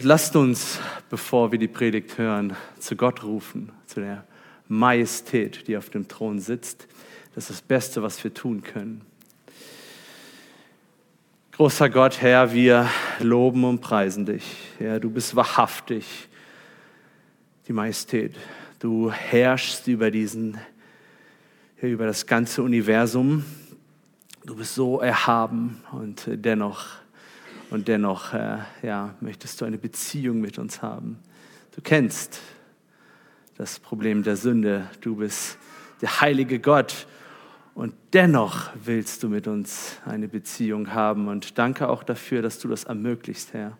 Lasst uns, bevor wir die Predigt hören, zu Gott rufen, zu der Majestät, die auf dem Thron sitzt. Das ist das Beste, was wir tun können. Großer Gott, Herr, wir loben und preisen dich. Herr, du bist wahrhaftig die Majestät. Du herrschst über diesen, über das ganze Universum. Du bist so erhaben und dennoch, und dennoch, äh, ja, möchtest du eine Beziehung mit uns haben. Du kennst das Problem der Sünde. Du bist der heilige Gott und dennoch willst du mit uns eine Beziehung haben. Und danke auch dafür, dass du das ermöglicht, Herr,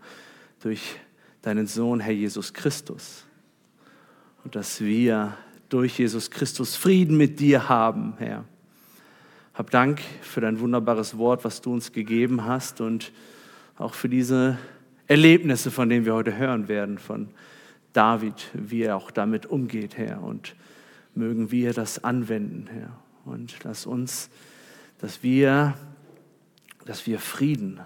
durch deinen Sohn, Herr Jesus Christus und dass wir durch Jesus Christus Frieden mit dir haben, Herr. Hab Dank für dein wunderbares Wort, was du uns gegeben hast und auch für diese Erlebnisse, von denen wir heute hören werden, von David, wie er auch damit umgeht, Herr. Und mögen wir das anwenden, Herr. Und lass uns, dass wir, dass wir Frieden,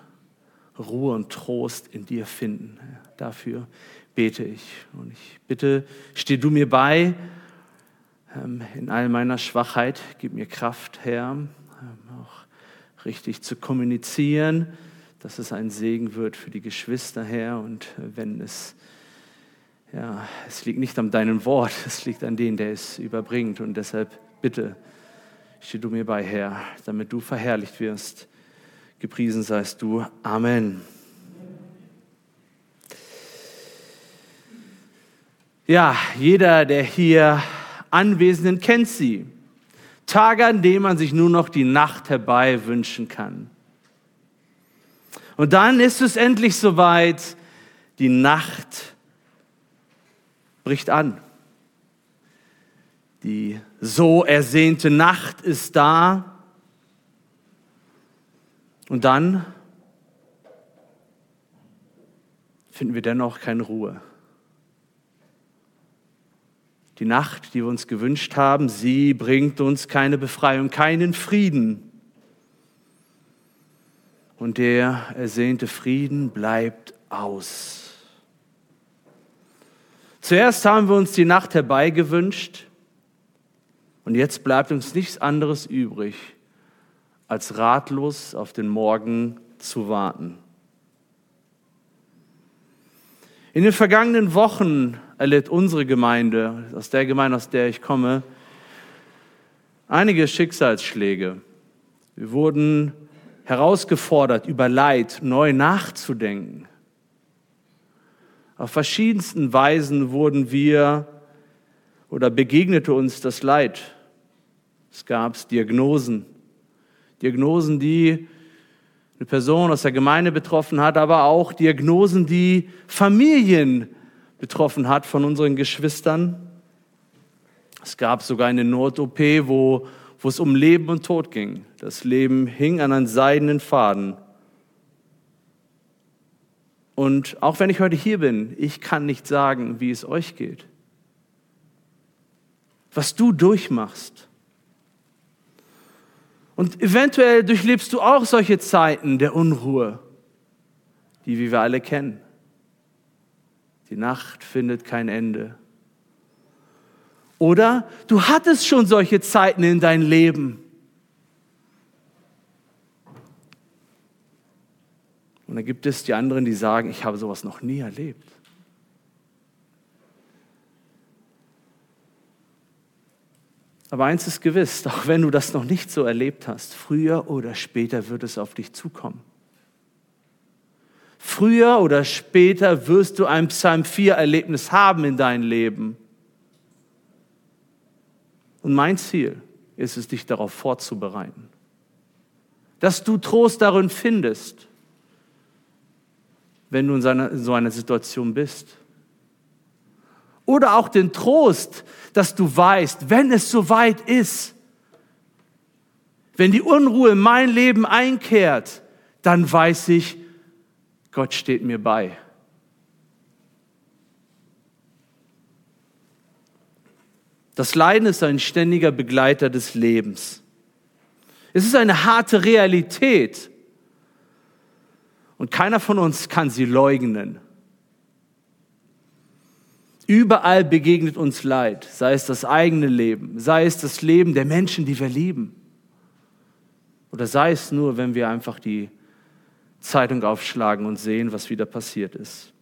Ruhe und Trost in dir finden. Herr. Dafür bete ich. Und ich bitte, steh du mir bei ähm, in all meiner Schwachheit. Gib mir Kraft, Herr, ähm, auch richtig zu kommunizieren, dass es ein Segen wird für die Geschwister, Herr. Und wenn es, ja, es liegt nicht an deinem Wort, es liegt an dem, der es überbringt. Und deshalb bitte, steh du mir bei, Herr, damit du verherrlicht wirst. Gepriesen seist du. Amen. Ja, jeder der hier Anwesenden kennt sie. Tage, an denen man sich nur noch die Nacht herbei wünschen kann. Und dann ist es endlich soweit, die Nacht bricht an. Die so ersehnte Nacht ist da. Und dann finden wir dennoch keine Ruhe. Die Nacht, die wir uns gewünscht haben, sie bringt uns keine Befreiung, keinen Frieden. Und der ersehnte Frieden bleibt aus. Zuerst haben wir uns die Nacht herbeigewünscht und jetzt bleibt uns nichts anderes übrig, als ratlos auf den Morgen zu warten. In den vergangenen Wochen erlitt unsere Gemeinde, aus der Gemeinde, aus der ich komme, einige Schicksalsschläge. Wir wurden herausgefordert, über Leid neu nachzudenken. Auf verschiedensten Weisen wurden wir oder begegnete uns das Leid. Es gab Diagnosen, Diagnosen, die eine Person aus der Gemeinde betroffen hat, aber auch Diagnosen, die Familien betroffen hat von unseren Geschwistern. Es gab sogar eine Not-OP, wo, wo es um Leben und Tod ging. Das Leben hing an einem seidenen Faden. Und auch wenn ich heute hier bin, ich kann nicht sagen, wie es euch geht. Was du durchmachst. Und eventuell durchlebst du auch solche Zeiten der Unruhe, die wir alle kennen. Die Nacht findet kein Ende. Oder du hattest schon solche Zeiten in dein Leben. Und dann gibt es die anderen, die sagen, ich habe sowas noch nie erlebt. Aber eins ist gewiss, auch wenn du das noch nicht so erlebt hast, früher oder später wird es auf dich zukommen. Früher oder später wirst du ein Psalm 4 Erlebnis haben in deinem Leben. Und mein Ziel ist es, dich darauf vorzubereiten. Dass du Trost darin findest, wenn du in, so einer Situation bist. Oder auch den Trost, dass du weißt, wenn es soweit ist, wenn die Unruhe in mein Leben einkehrt, dann weiß ich, Gott steht mir bei. Das Leiden ist ein ständiger Begleiter des Lebens. Es ist eine harte Realität und keiner von uns kann sie leugnen. Überall begegnet uns Leid, sei es das eigene Leben, sei es das Leben der Menschen, die wir lieben. Oder sei es nur, wenn wir einfach die Zeitung aufschlagen und sehen, was wieder passiert ist.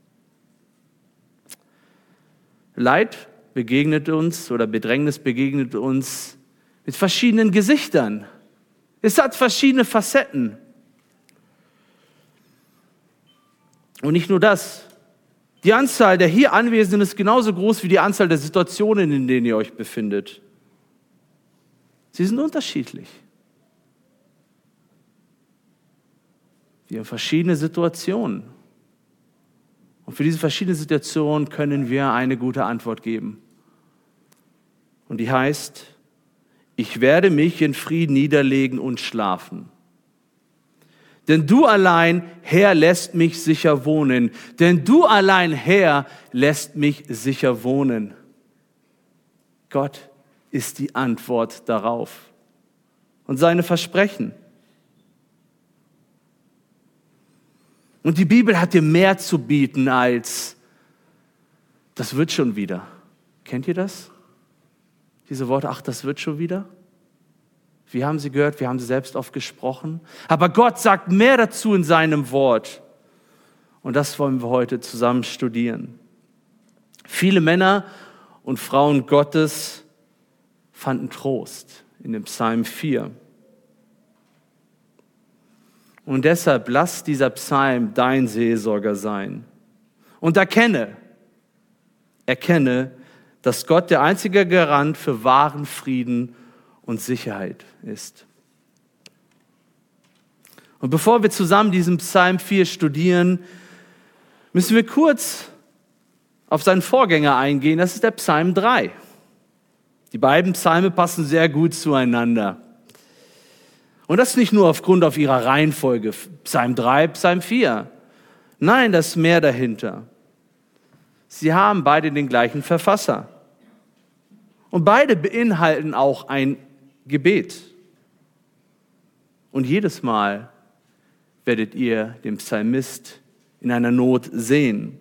Leid begegnet uns oder Bedrängnis begegnet uns mit verschiedenen Gesichtern. Es hat verschiedene Facetten. Und nicht nur das. Die Anzahl der hier Anwesenden ist genauso groß wie die Anzahl der Situationen, in denen ihr euch befindet. Sie sind unterschiedlich. Wir haben verschiedene Situationen. Und für diese verschiedenen Situationen können wir eine gute Antwort geben. Und die heißt, ich werde mich in Frieden niederlegen und schlafen. Denn du allein, Herr, lässt mich sicher wohnen. Denn du allein, Herr, lässt mich sicher wohnen. Gott ist die Antwort darauf. Und seine Versprechen. Und die Bibel hat dir mehr zu bieten als, das wird schon wieder. Kennt ihr das? Diese Worte, ach, das wird schon wieder? Wir haben sie gehört, wir haben sie selbst oft gesprochen. Aber Gott sagt mehr dazu in seinem Wort. Und das wollen wir heute zusammen studieren. Viele Männer und Frauen Gottes fanden Trost in dem Psalm 4. Und deshalb lass dieser Psalm dein Seelsorger sein. Und erkenne, erkenne, dass Gott der einzige Garant für wahren Frieden und Sicherheit ist. Und bevor wir zusammen diesen Psalm 4 studieren, müssen wir kurz auf seinen Vorgänger eingehen. Das ist der Psalm 3. Die beiden Psalme passen sehr gut zueinander. Und das nicht nur aufgrund auf ihrer Reihenfolge, Psalm 3, Psalm 4. Nein, das ist mehr dahinter. Sie haben beide den gleichen Verfasser. Und beide beinhalten auch ein Gebet. Und jedes Mal werdet ihr den Psalmist in einer Not sehen.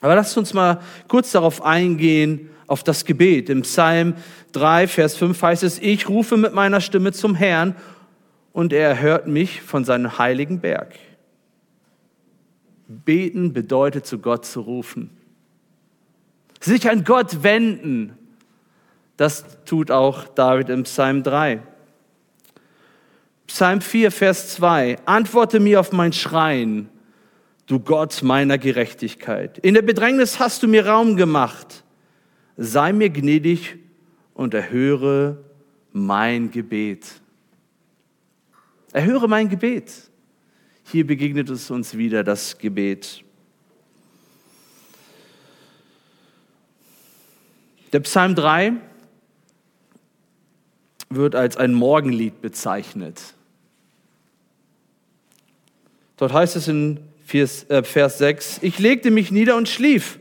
Aber lasst uns mal kurz darauf eingehen, auf das Gebet. Im Psalm 3, Vers 5 heißt es, ich rufe mit meiner Stimme zum Herrn und er erhört mich von seinem heiligen Berg. Beten bedeutet, zu Gott zu rufen. Sich an Gott wenden. Das tut auch David im Psalm 3. Psalm 4, Vers 2. Antworte mir auf mein Schreien, du Gott meiner Gerechtigkeit. In der Bedrängnis hast du mir Raum gemacht. Sei mir gnädig und erhöre mein Gebet. Erhöre mein Gebet. Hier begegnet es uns wieder das Gebet. Der Psalm 3 wird als ein Morgenlied bezeichnet. Dort heißt es in äh, Vers 6, ich legte mich nieder und schlief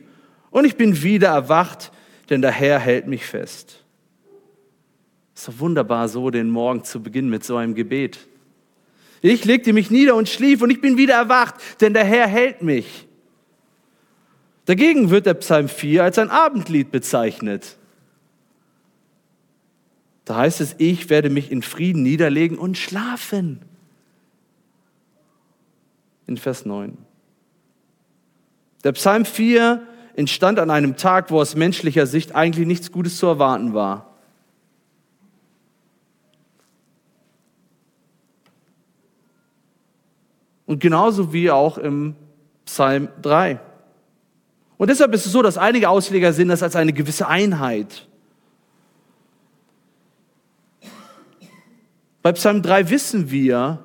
und ich bin wieder erwacht, denn der Herr hält mich fest. Es ist doch wunderbar, so den Morgen zu beginnen mit so einem Gebet. Ich legte mich nieder und schlief und ich bin wieder erwacht, denn der Herr hält mich. Dagegen wird der Psalm 4 als ein Abendlied bezeichnet. Da heißt es, ich werde mich in Frieden niederlegen und schlafen. In Vers 9. Der Psalm 4 entstand an einem Tag, wo aus menschlicher Sicht eigentlich nichts Gutes zu erwarten war. Und genauso wie auch im Psalm 3. Und deshalb ist es so, dass einige Ausleger sehen das als eine gewisse Einheit. Bei Psalm 3 wissen wir,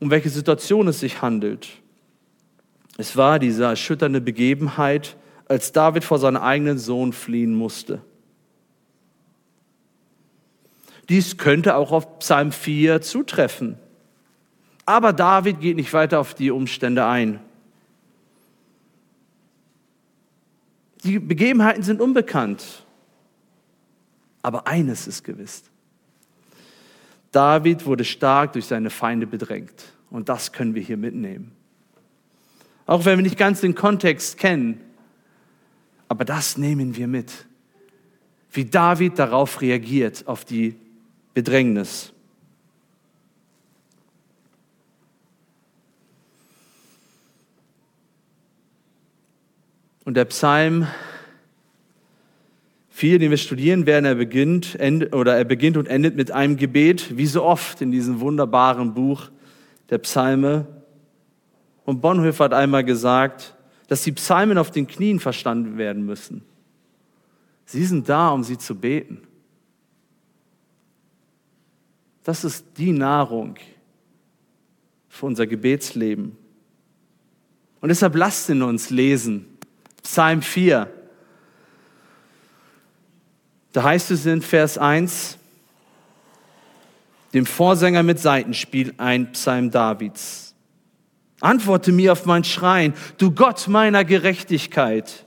um welche Situation es sich handelt. Es war diese erschütternde Begebenheit, als David vor seinem eigenen Sohn fliehen musste. Dies könnte auch auf Psalm 4 zutreffen. Aber David geht nicht weiter auf die Umstände ein. Die Begebenheiten sind unbekannt. Aber eines ist gewiss. David wurde stark durch seine Feinde bedrängt. Und das können wir hier mitnehmen. Auch wenn wir nicht ganz den Kontext kennen. Aber das nehmen wir mit. Wie David darauf reagiert, auf die Bedrängnis. Und der Psalm 4, den wir studieren werden, er beginnt, oder er beginnt und endet mit einem Gebet, wie so oft in diesem wunderbaren Buch der Psalme. Und Bonhoeffer hat einmal gesagt, dass die Psalmen auf den Knien verstanden werden müssen. Sie sind da, um sie zu beten. Das ist die Nahrung für unser Gebetsleben. Und deshalb lasst ihn uns lesen. Psalm 4. Da heißt es in Vers 1, dem Vorsänger mit Seitenspiel ein Psalm Davids. Antworte mir auf mein Schreien, du Gott meiner Gerechtigkeit.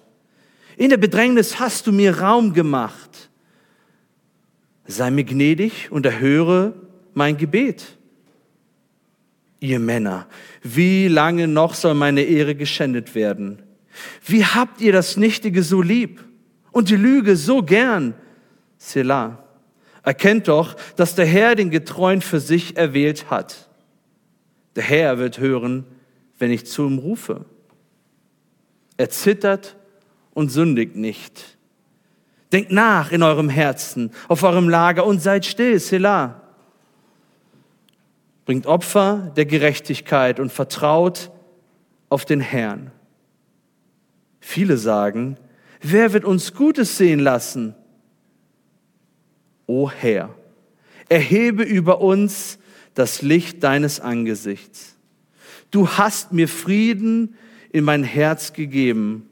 In der Bedrängnis hast du mir Raum gemacht. Sei mir gnädig und erhöre mein Gebet. Ihr Männer, wie lange noch soll meine Ehre geschändet werden? Wie habt ihr das Nichtige so lieb und die Lüge so gern? Selah. Erkennt doch, dass der Herr den Getreuen für sich erwählt hat. Der Herr wird hören, wenn ich zu ihm rufe. Er zittert und sündigt nicht. Denkt nach in eurem Herzen, auf eurem Lager und seid still, Selah. Bringt Opfer der Gerechtigkeit und vertraut auf den Herrn. Viele sagen, wer wird uns Gutes sehen lassen? O Herr, erhebe über uns das Licht deines Angesichts. Du hast mir Frieden in mein Herz gegeben,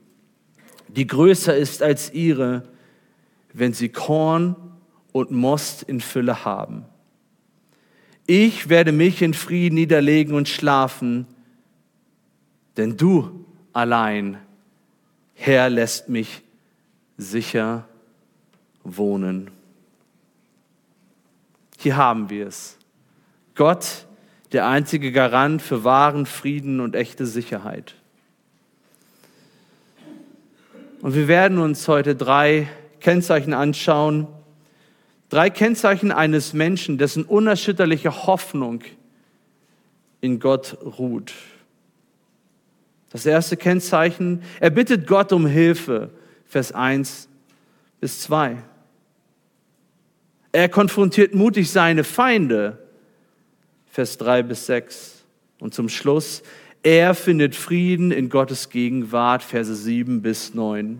die größer ist als ihre, wenn sie Korn und Most in Fülle haben. Ich werde mich in Frieden niederlegen und schlafen, denn du allein, Herr, lässt mich sicher wohnen. Hier haben wir es. Gott, der einzige Garant für wahren Frieden und echte Sicherheit. Und wir werden uns heute drei Kennzeichen anschauen. Drei Kennzeichen eines Menschen, dessen unerschütterliche Hoffnung in Gott ruht. Das erste Kennzeichen, er bittet Gott um Hilfe, Vers 1 bis 2. Er konfrontiert mutig seine Feinde. Vers 3 bis 6. Und zum Schluss, er findet Frieden in Gottes Gegenwart. Verse 7 bis 9.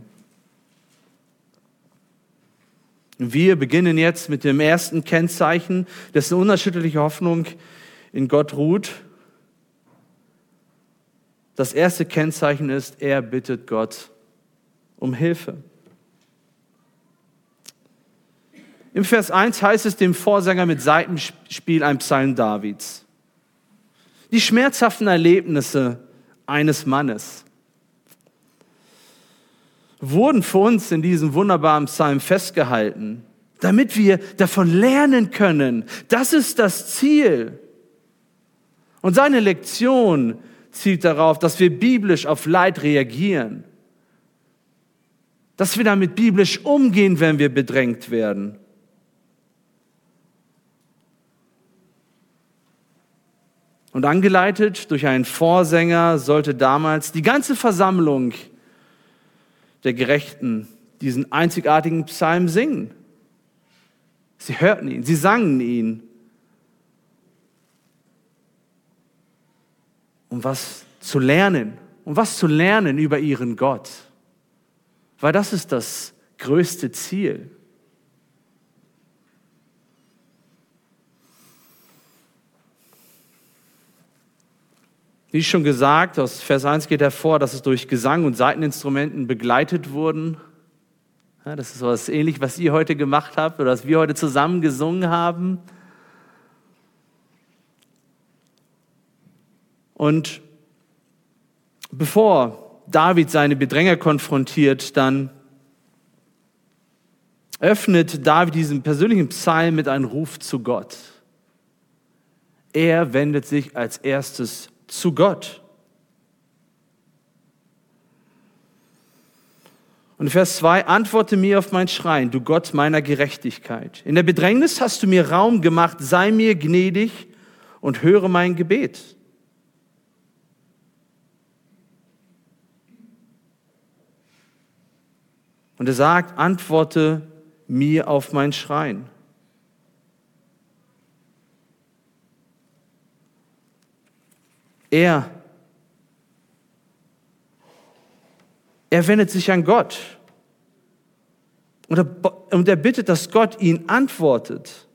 Wir beginnen jetzt mit dem ersten Kennzeichen, dessen unerschütterliche Hoffnung in Gott ruht. Das erste Kennzeichen ist, er bittet Gott um Hilfe. Im Vers 1 heißt es dem Vorsänger mit Seitenspiel ein Psalm Davids. Die schmerzhaften Erlebnisse eines Mannes wurden für uns in diesem wunderbaren Psalm festgehalten, damit wir davon lernen können. Das ist das Ziel. Und seine Lektion zielt darauf, dass wir biblisch auf Leid reagieren, dass wir damit biblisch umgehen, wenn wir bedrängt werden. Und angeleitet durch einen Vorsänger sollte damals die ganze Versammlung der Gerechten diesen einzigartigen Psalm singen. Sie hörten ihn, sie sangen ihn. Um was zu lernen, um was zu lernen über ihren Gott. Weil das ist das größte Ziel. Wie schon gesagt, aus Vers 1 geht hervor, dass es durch Gesang und Seiteninstrumenten begleitet wurden. Ja, das ist was ähnlich, was ihr heute gemacht habt oder was wir heute zusammen gesungen haben. Und bevor David seine Bedränger konfrontiert, dann öffnet David diesen persönlichen Psalm mit einem Ruf zu Gott. Er wendet sich als erstes zu Gott. Und Vers 2, antworte mir auf mein Schreien, du Gott meiner Gerechtigkeit. In der Bedrängnis hast du mir Raum gemacht, sei mir gnädig und höre mein Gebet. Und er sagt, antworte mir auf mein Schreien. Er, er wendet sich an Gott und er, und er bittet, dass Gott ihn antwortet.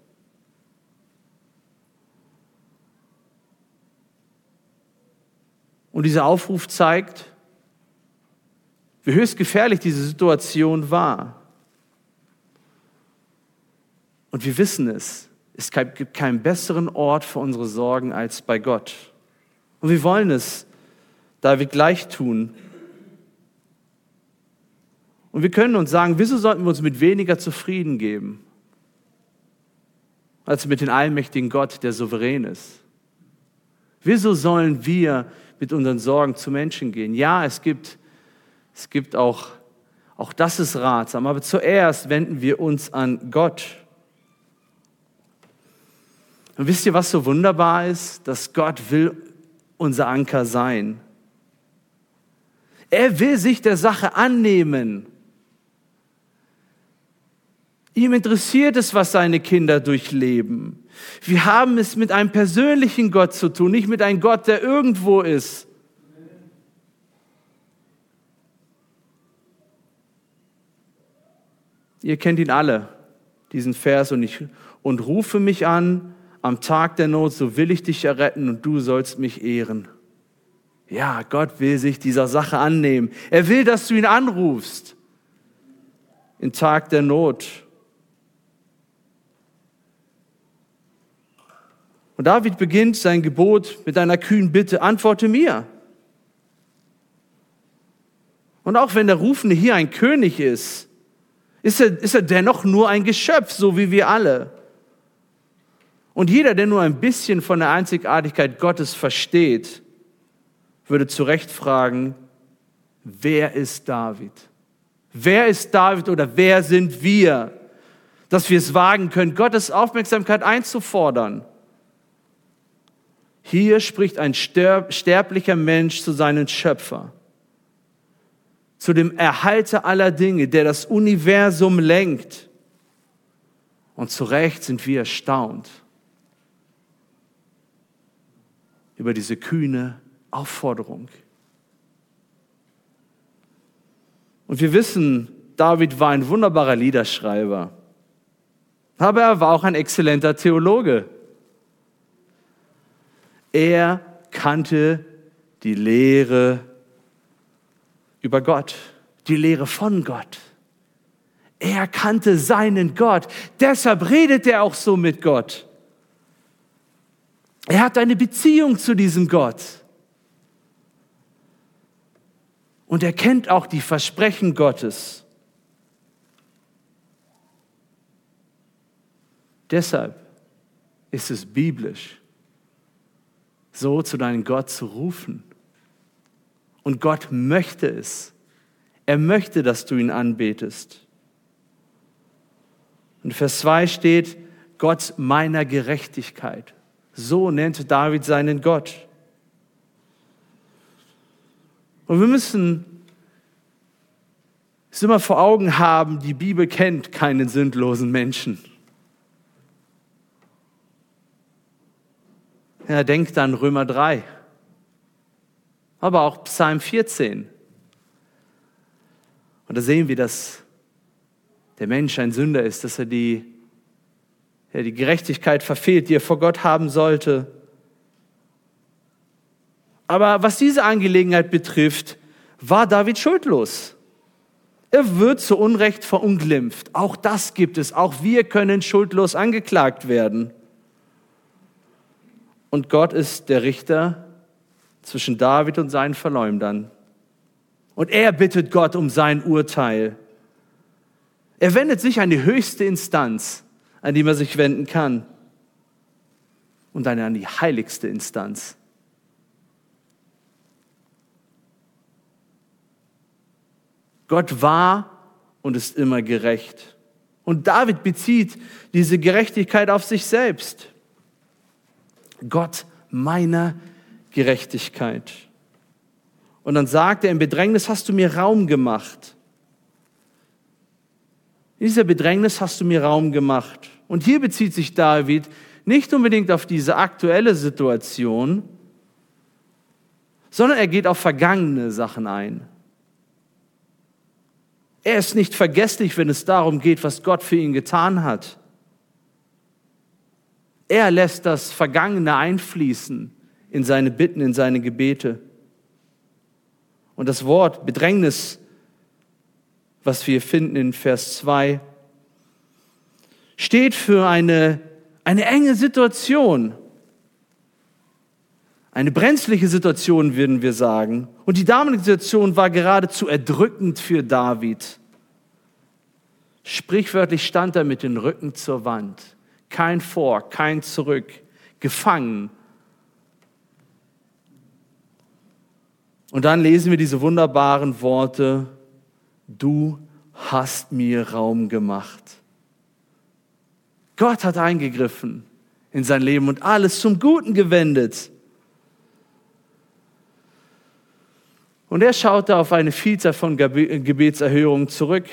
Und dieser Aufruf zeigt, wie höchst gefährlich diese Situation war. Und wir wissen es, es gibt keinen besseren Ort für unsere Sorgen als bei Gott. Und wir wollen es David gleich tun. Und wir können uns sagen, wieso sollten wir uns mit weniger zufrieden geben, als mit dem allmächtigen Gott, der souverän ist? Wieso sollen wir mit unseren Sorgen zu Menschen gehen? Ja, es gibt, es gibt auch, auch das ist ratsam, aber zuerst wenden wir uns an Gott. Und wisst ihr, was so wunderbar ist? Dass Gott will unser Anker sein. Er will sich der Sache annehmen. Ihm interessiert es, was seine Kinder durchleben. Wir haben es mit einem persönlichen Gott zu tun, nicht mit einem Gott, der irgendwo ist. Ihr kennt ihn alle, diesen Vers, und ich und rufe mich an, am Tag der Not, so will ich dich erretten und du sollst mich ehren. Ja, Gott will sich dieser Sache annehmen. Er will, dass du ihn anrufst. Im Tag der Not. Und David beginnt sein Gebot mit einer kühnen Bitte, antworte mir. Und auch wenn der Rufende hier ein König ist, ist er, ist er dennoch nur ein Geschöpf, so wie wir alle. Und jeder, der nur ein bisschen von der Einzigartigkeit Gottes versteht, würde zu Recht fragen, wer ist David? Wer ist David oder wer sind wir, dass wir es wagen können, Gottes Aufmerksamkeit einzufordern? Hier spricht ein sterblicher Mensch zu seinem Schöpfer, zu dem Erhalter aller Dinge, der das Universum lenkt. Und zu Recht sind wir erstaunt über diese kühne Aufforderung. Und wir wissen, David war ein wunderbarer Liederschreiber, aber er war auch ein exzellenter Theologe. Er kannte die Lehre über Gott, die Lehre von Gott. Er kannte seinen Gott, deshalb redet er auch so mit Gott. Er hat eine Beziehung zu diesem Gott. Und er kennt auch die Versprechen Gottes. Deshalb ist es biblisch, so zu deinem Gott zu rufen. Und Gott möchte es. Er möchte, dass du ihn anbetest. Und Vers 2 steht, Gott meiner Gerechtigkeit. So nennt David seinen Gott. Und wir müssen es immer vor Augen haben, die Bibel kennt keinen sündlosen Menschen. Ja, denkt an Römer 3, aber auch Psalm 14. Und da sehen wir, dass der Mensch ein Sünder ist, dass er die der die Gerechtigkeit verfehlt, die er vor Gott haben sollte. Aber was diese Angelegenheit betrifft, war David schuldlos. Er wird zu Unrecht verunglimpft. Auch das gibt es. Auch wir können schuldlos angeklagt werden. Und Gott ist der Richter zwischen David und seinen Verleumdern. Und er bittet Gott um sein Urteil. Er wendet sich an die höchste Instanz an die man sich wenden kann. Und dann an die heiligste Instanz. Gott war und ist immer gerecht. Und David bezieht diese Gerechtigkeit auf sich selbst. Gott meiner Gerechtigkeit. Und dann sagt er, im Bedrängnis hast du mir Raum gemacht. In dieser Bedrängnis hast du mir Raum gemacht. Und hier bezieht sich David nicht unbedingt auf diese aktuelle Situation, sondern er geht auf vergangene Sachen ein. Er ist nicht vergesslich, wenn es darum geht, was Gott für ihn getan hat. Er lässt das Vergangene einfließen in seine Bitten, in seine Gebete. Und das Wort Bedrängnis, was wir finden in Vers 2, steht für eine, eine enge Situation, eine brenzliche Situation, würden wir sagen. Und die damalige Situation war geradezu erdrückend für David. Sprichwörtlich stand er mit dem Rücken zur Wand. Kein Vor, kein Zurück. Gefangen. Und dann lesen wir diese wunderbaren Worte. Du hast mir Raum gemacht. Gott hat eingegriffen in sein Leben und alles zum Guten gewendet. Und er schaute auf eine Vielzahl von Gebetserhörungen zurück.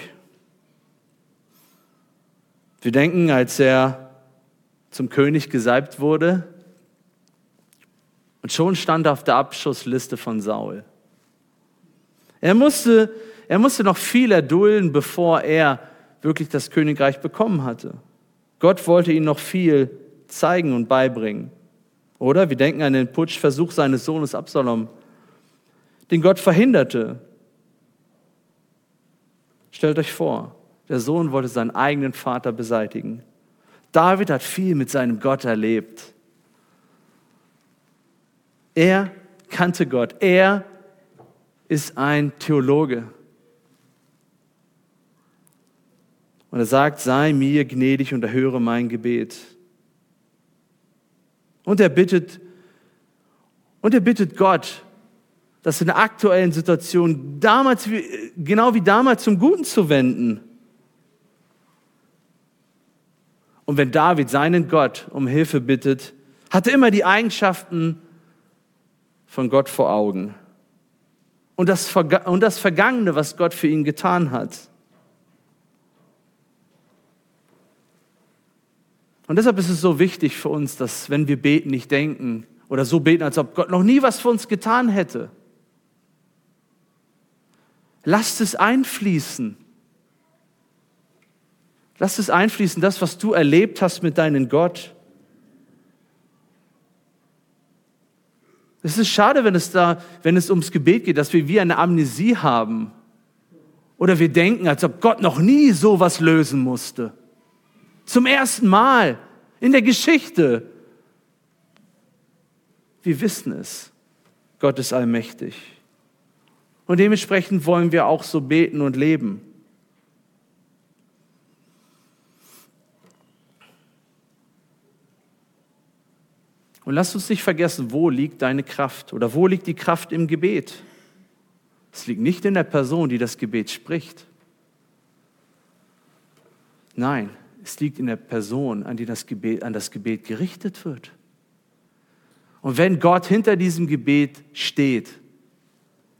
Wir denken, als er zum König gesalbt wurde, und schon stand er auf der Abschussliste von Saul. Er musste, er musste noch viel erdulden, bevor er wirklich das Königreich bekommen hatte. Gott wollte ihm noch viel zeigen und beibringen. Oder wir denken an den Putschversuch seines Sohnes Absalom den Gott verhinderte. Stellt euch vor, der Sohn wollte seinen eigenen Vater beseitigen. David hat viel mit seinem Gott erlebt. Er kannte Gott. Er ist ein Theologe. Und er sagt, sei mir gnädig und erhöre mein Gebet. Und er bittet, und er bittet Gott, das in der aktuellen Situation damals, genau wie damals zum Guten zu wenden. Und wenn David seinen Gott um Hilfe bittet, hat er immer die Eigenschaften von Gott vor Augen. Und das, und das Vergangene, was Gott für ihn getan hat. Und deshalb ist es so wichtig für uns, dass wenn wir beten, nicht denken oder so beten, als ob Gott noch nie was für uns getan hätte. Lasst es einfließen. Lass es einfließen, das, was du erlebt hast mit deinem Gott. Es ist schade, wenn es da, wenn es ums Gebet geht, dass wir wie eine Amnesie haben. Oder wir denken, als ob Gott noch nie sowas lösen musste. Zum ersten Mal in der Geschichte. Wir wissen es. Gott ist allmächtig. Und dementsprechend wollen wir auch so beten und leben. Und lass uns nicht vergessen, wo liegt deine Kraft oder wo liegt die Kraft im Gebet. Es liegt nicht in der Person, die das Gebet spricht. Nein, es liegt in der Person, an die das Gebet, an das Gebet gerichtet wird. Und wenn Gott hinter diesem Gebet steht,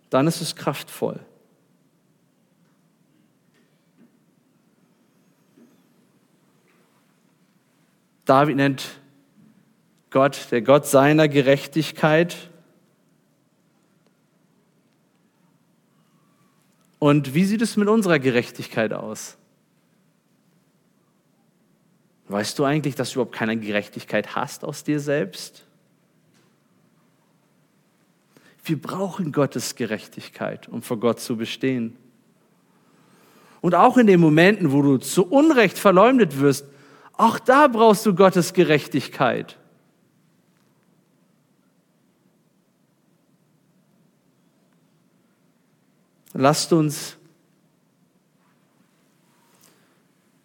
dann ist es kraftvoll. David nennt Gott der Gott seiner Gerechtigkeit. Und wie sieht es mit unserer Gerechtigkeit aus? Weißt du eigentlich, dass du überhaupt keine Gerechtigkeit hast aus dir selbst? Wir brauchen Gottes Gerechtigkeit, um vor Gott zu bestehen. Und auch in den Momenten, wo du zu Unrecht verleumdet wirst, auch da brauchst du Gottes Gerechtigkeit. Lasst uns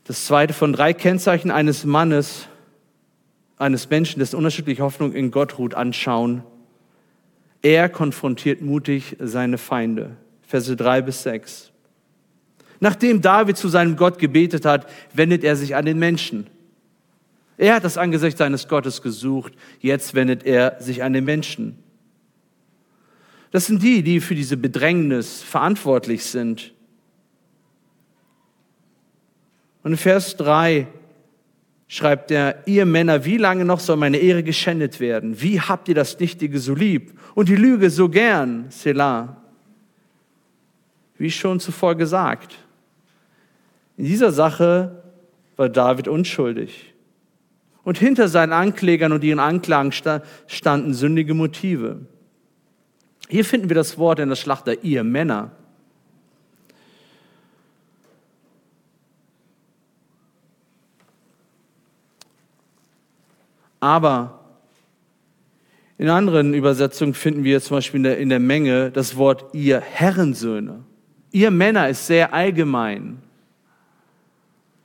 das zweite von drei Kennzeichen eines Mannes, eines Menschen, dessen unterschiedliche Hoffnung in Gott ruht, anschauen. Er konfrontiert mutig seine Feinde. Verse 3 bis 6. Nachdem David zu seinem Gott gebetet hat, wendet er sich an den Menschen. Er hat das Angesicht seines Gottes gesucht, jetzt wendet er sich an den Menschen. Das sind die, die für diese Bedrängnis verantwortlich sind. Und in Vers 3 schreibt er, ihr Männer, wie lange noch soll meine Ehre geschändet werden? Wie habt ihr das Nichtige so lieb und die Lüge so gern? Selah. Wie schon zuvor gesagt. In dieser Sache war David unschuldig. Und hinter seinen Anklägern und ihren Anklagen standen sündige Motive. Hier finden wir das Wort in der Schlachter, ihr Männer. Aber in anderen Übersetzungen finden wir zum Beispiel in der, in der Menge das Wort ihr Herrensöhne. Ihr Männer ist sehr allgemein.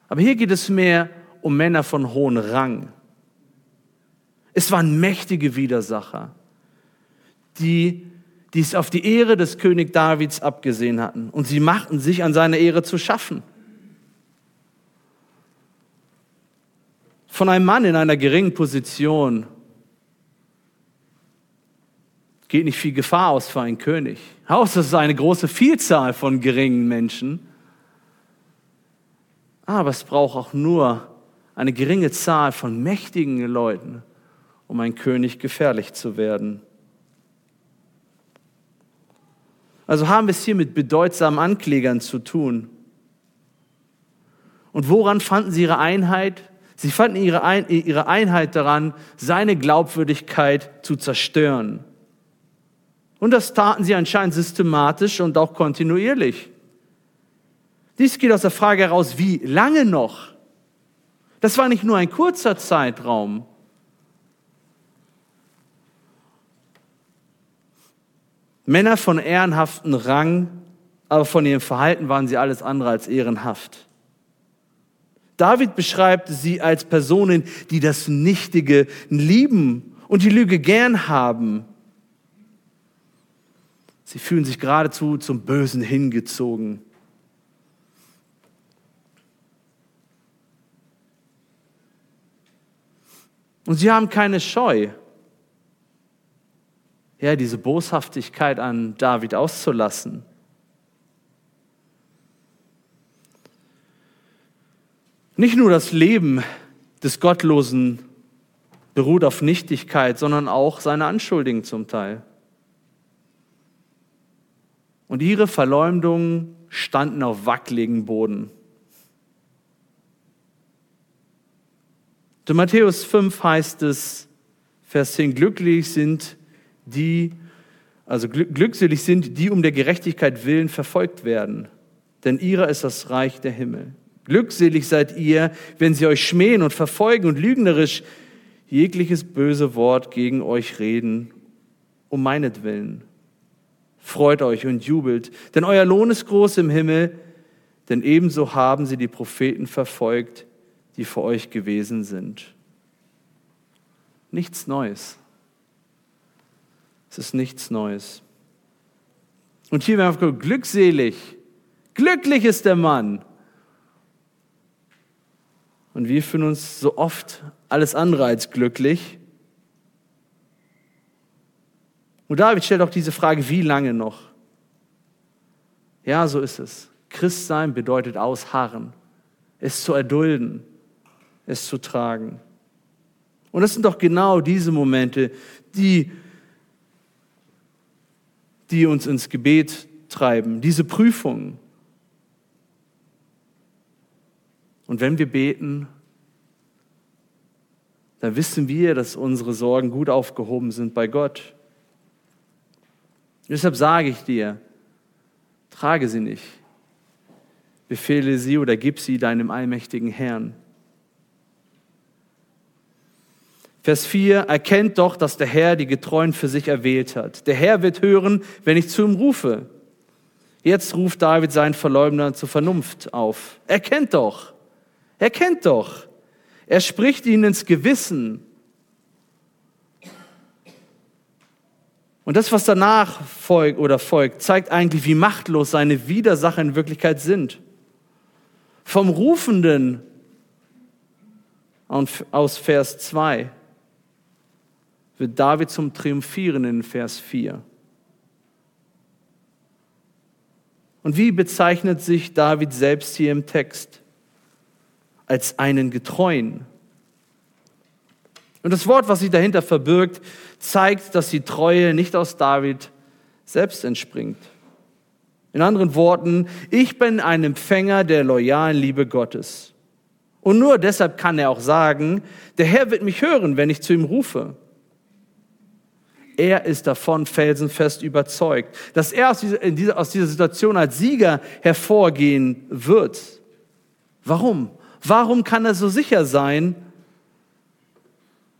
Aber hier geht es mehr um Männer von hohem Rang. Es waren mächtige Widersacher, die, die es auf die Ehre des König Davids abgesehen hatten. Und sie machten sich an seine Ehre zu schaffen. Von einem Mann in einer geringen Position geht nicht viel Gefahr aus für einen König. Außer es ist eine große Vielzahl von geringen Menschen. Aber es braucht auch nur eine geringe Zahl von mächtigen Leuten, um ein König gefährlich zu werden. Also haben wir es hier mit bedeutsamen Anklägern zu tun. Und woran fanden sie ihre Einheit? Sie fanden ihre, Ein ihre Einheit daran, seine Glaubwürdigkeit zu zerstören. Und das taten sie anscheinend systematisch und auch kontinuierlich. Dies geht aus der Frage heraus, wie lange noch? Das war nicht nur ein kurzer Zeitraum. Männer von ehrenhaften Rang, aber von ihrem Verhalten waren sie alles andere als ehrenhaft. David beschreibt sie als Personen, die das Nichtige lieben und die Lüge gern haben. Sie fühlen sich geradezu zum Bösen hingezogen. Und sie haben keine Scheu, ja, diese Boshaftigkeit an David auszulassen. Nicht nur das Leben des Gottlosen beruht auf Nichtigkeit, sondern auch seine Anschuldigen zum Teil. Und ihre Verleumdungen standen auf wackeligen Boden. In Matthäus 5 heißt es, Vers 10, glücklich sind die, also glückselig sind die um der Gerechtigkeit willen verfolgt werden, denn ihrer ist das Reich der Himmel. Glückselig seid ihr, wenn sie euch schmähen und verfolgen und lügnerisch jegliches böse Wort gegen euch reden, um meinetwillen. Freut euch und jubelt, denn euer Lohn ist groß im Himmel, denn ebenso haben sie die Propheten verfolgt, die vor euch gewesen sind. Nichts Neues. Es ist nichts Neues. Und hier werden wir glückselig. Glücklich ist der Mann. Und wir fühlen uns so oft alles andere als glücklich. Und David stellt auch diese Frage, wie lange noch? Ja, so ist es. Christsein bedeutet ausharren, es zu erdulden, es zu tragen. Und das sind doch genau diese Momente, die, die uns ins Gebet treiben, diese Prüfungen. Und wenn wir beten, dann wissen wir, dass unsere Sorgen gut aufgehoben sind bei Gott. Deshalb sage ich dir, trage sie nicht. Befehle sie oder gib sie deinem allmächtigen Herrn. Vers 4, erkennt doch, dass der Herr die Getreuen für sich erwählt hat. Der Herr wird hören, wenn ich zu ihm rufe. Jetzt ruft David seinen Verleumder zur Vernunft auf. Erkennt doch, erkennt doch. Er spricht ihnen ins Gewissen. Und das, was danach folgt oder folgt, zeigt eigentlich, wie machtlos seine Widersacher in Wirklichkeit sind. vom Rufenden aus Vers 2 wird David zum Triumphierenden in Vers 4. Und wie bezeichnet sich David selbst hier im Text? Als einen Getreuen. Und das Wort, was sich dahinter verbirgt, zeigt, dass die Treue nicht aus David selbst entspringt. In anderen Worten, ich bin ein Empfänger der loyalen Liebe Gottes. Und nur deshalb kann er auch sagen, der Herr wird mich hören, wenn ich zu ihm rufe. Er ist davon felsenfest überzeugt, dass er aus dieser, aus dieser Situation als Sieger hervorgehen wird. Warum? Warum kann er so sicher sein?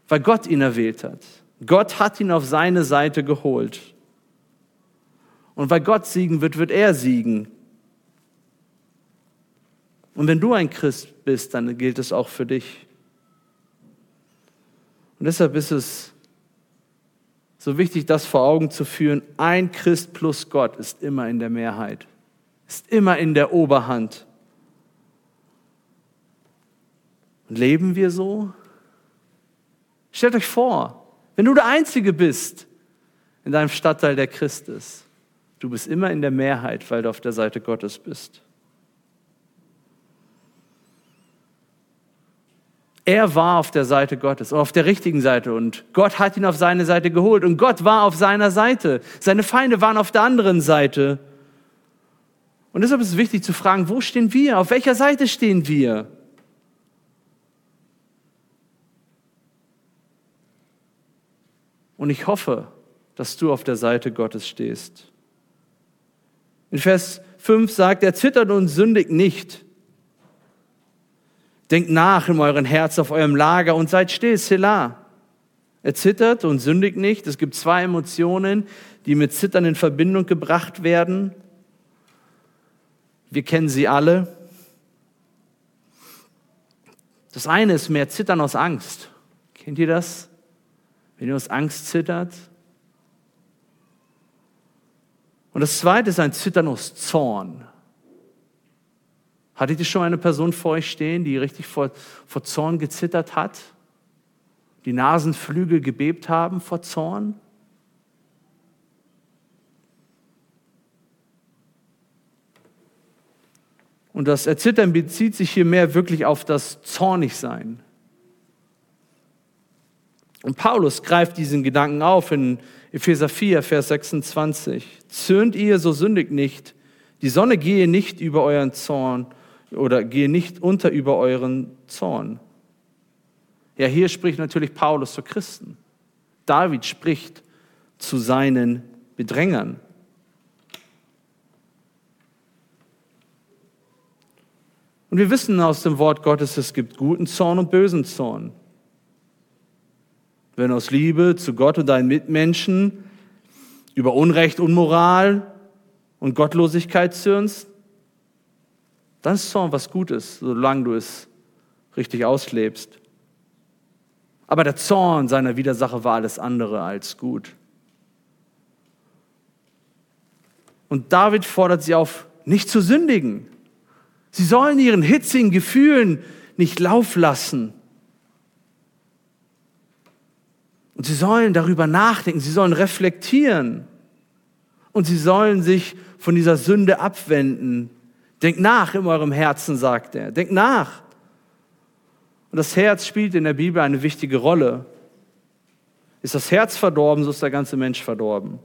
Weil Gott ihn erwählt hat. Gott hat ihn auf seine Seite geholt. Und weil Gott siegen wird, wird er siegen. Und wenn du ein Christ bist, dann gilt es auch für dich. Und deshalb ist es so wichtig, das vor Augen zu führen. Ein Christ plus Gott ist immer in der Mehrheit, ist immer in der Oberhand. Und leben wir so? Stellt euch vor, wenn du der Einzige bist in deinem Stadtteil, der Christ ist, du bist immer in der Mehrheit, weil du auf der Seite Gottes bist. Er war auf der Seite Gottes, auf der richtigen Seite und Gott hat ihn auf seine Seite geholt und Gott war auf seiner Seite. Seine Feinde waren auf der anderen Seite. Und deshalb ist es wichtig zu fragen, wo stehen wir? Auf welcher Seite stehen wir? Und ich hoffe, dass du auf der Seite Gottes stehst. In Vers 5 sagt er, zittert und sündigt nicht. Denkt nach in euren Herz auf eurem Lager und seid still, Selah. Er zittert und sündigt nicht. Es gibt zwei Emotionen, die mit Zittern in Verbindung gebracht werden. Wir kennen sie alle. Das eine ist mehr Zittern aus Angst. Kennt ihr das? Wenn ihr aus Angst zittert. Und das zweite ist ein Zittern aus Zorn. Hattet ihr schon eine Person vor euch stehen, die richtig vor, vor Zorn gezittert hat? Die Nasenflügel gebebt haben vor Zorn? Und das Erzittern bezieht sich hier mehr wirklich auf das Zornigsein. Und Paulus greift diesen Gedanken auf in Epheser 4, Vers 26. Zürnt ihr, so sündigt nicht. Die Sonne gehe nicht über euren Zorn oder gehe nicht unter über euren Zorn. Ja, hier spricht natürlich Paulus zu Christen. David spricht zu seinen Bedrängern. Und wir wissen aus dem Wort Gottes, es gibt guten Zorn und bösen Zorn. Wenn aus Liebe zu Gott und deinen Mitmenschen über Unrecht, Unmoral und Gottlosigkeit zürnst, dann ist Zorn was Gutes, solange du es richtig auslebst. Aber der Zorn seiner Widersacher war alles andere als gut. Und David fordert sie auf, nicht zu sündigen. Sie sollen ihren hitzigen Gefühlen nicht Lauf lassen. Und sie sollen darüber nachdenken, sie sollen reflektieren. Und sie sollen sich von dieser Sünde abwenden, Denkt nach in eurem Herzen, sagt er. Denkt nach. Und das Herz spielt in der Bibel eine wichtige Rolle. Ist das Herz verdorben, so ist der ganze Mensch verdorben.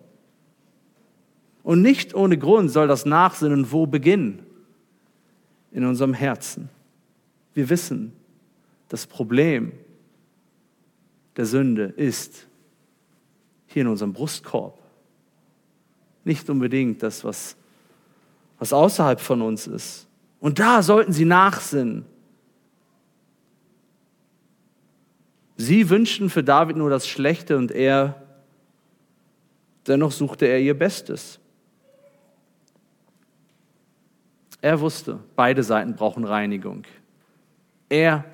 Und nicht ohne Grund soll das Nachsinnen wo beginnen? In unserem Herzen. Wir wissen, das Problem der Sünde ist hier in unserem Brustkorb. Nicht unbedingt das, was was außerhalb von uns ist. Und da sollten sie nachsinnen. Sie wünschten für David nur das Schlechte und er, dennoch suchte er ihr Bestes. Er wusste, beide Seiten brauchen Reinigung. Er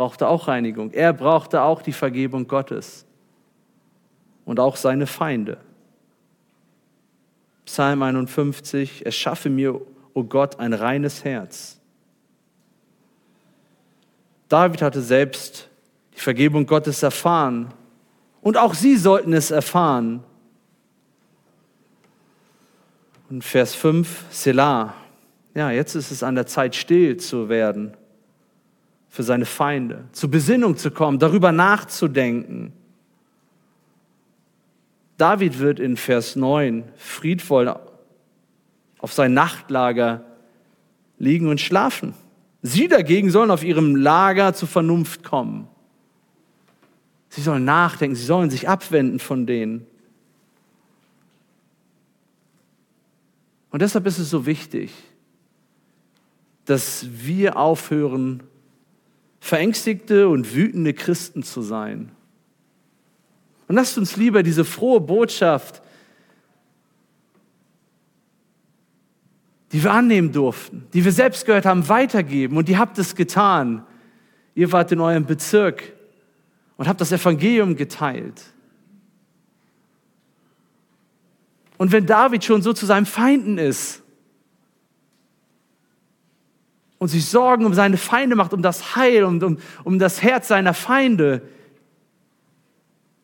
brauchte auch Reinigung. Er brauchte auch die Vergebung Gottes und auch seine Feinde. Psalm 51, erschaffe mir, o oh Gott, ein reines Herz David hatte selbst die Vergebung Gottes erfahren. Und auch sie sollten es erfahren. Und Vers 5, Selah. Ja, jetzt ist es an der Zeit, still zu werden für seine Feinde, zur Besinnung zu kommen, darüber nachzudenken. David wird in Vers 9 friedvoll auf sein Nachtlager liegen und schlafen. Sie dagegen sollen auf ihrem Lager zur Vernunft kommen. Sie sollen nachdenken, sie sollen sich abwenden von denen. Und deshalb ist es so wichtig, dass wir aufhören, verängstigte und wütende Christen zu sein. Und lasst uns lieber diese frohe Botschaft, die wir annehmen durften, die wir selbst gehört haben, weitergeben. Und ihr habt es getan. Ihr wart in eurem Bezirk und habt das Evangelium geteilt. Und wenn David schon so zu seinem Feinden ist und sich Sorgen um seine Feinde macht, um das Heil, um, um, um das Herz seiner Feinde,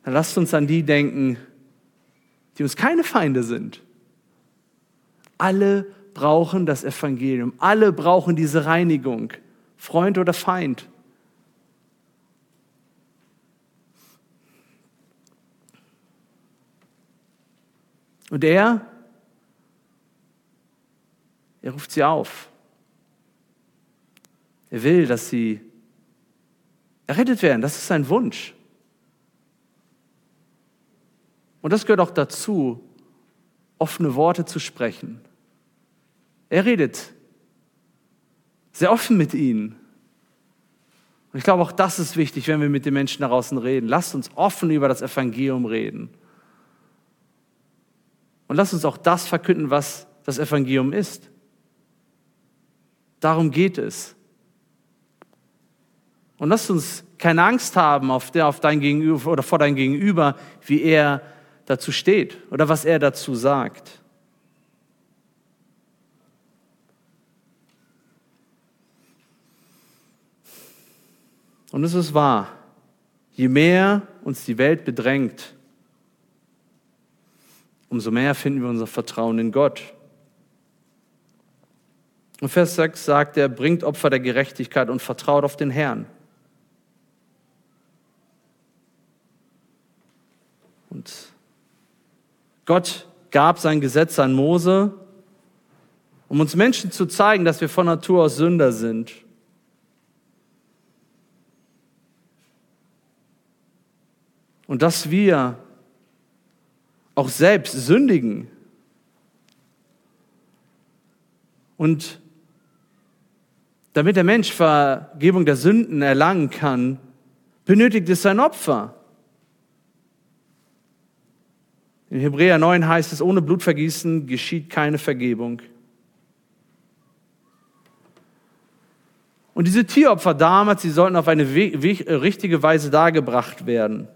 dann lasst uns an die denken, die uns keine Feinde sind. Alle brauchen das Evangelium. Alle brauchen diese Reinigung, Freund oder Feind. Und er, er ruft sie auf. Er will, dass sie errettet werden. Das ist sein Wunsch. Und das gehört auch dazu, offene Worte zu sprechen. Er redet sehr offen mit ihnen. Und ich glaube, auch das ist wichtig, wenn wir mit den Menschen da draußen reden. Lasst uns offen über das Evangelium reden. Und lasst uns auch das verkünden, was das Evangelium ist. Darum geht es. Und lasst uns keine Angst haben auf, der, auf dein Gegenüber oder vor dein Gegenüber, wie er dazu steht oder was er dazu sagt. Und es ist wahr, je mehr uns die Welt bedrängt, umso mehr finden wir unser Vertrauen in Gott. Und Vers 6 sagt er, bringt Opfer der Gerechtigkeit und vertraut auf den Herrn. Und Gott gab sein Gesetz an Mose, um uns Menschen zu zeigen, dass wir von Natur aus Sünder sind. Und dass wir auch selbst sündigen. Und damit der Mensch Vergebung der Sünden erlangen kann, benötigt es ein Opfer. In Hebräer 9 heißt es, ohne Blutvergießen geschieht keine Vergebung. Und diese Tieropfer damals, sie sollten auf eine richtige Weise dargebracht werden.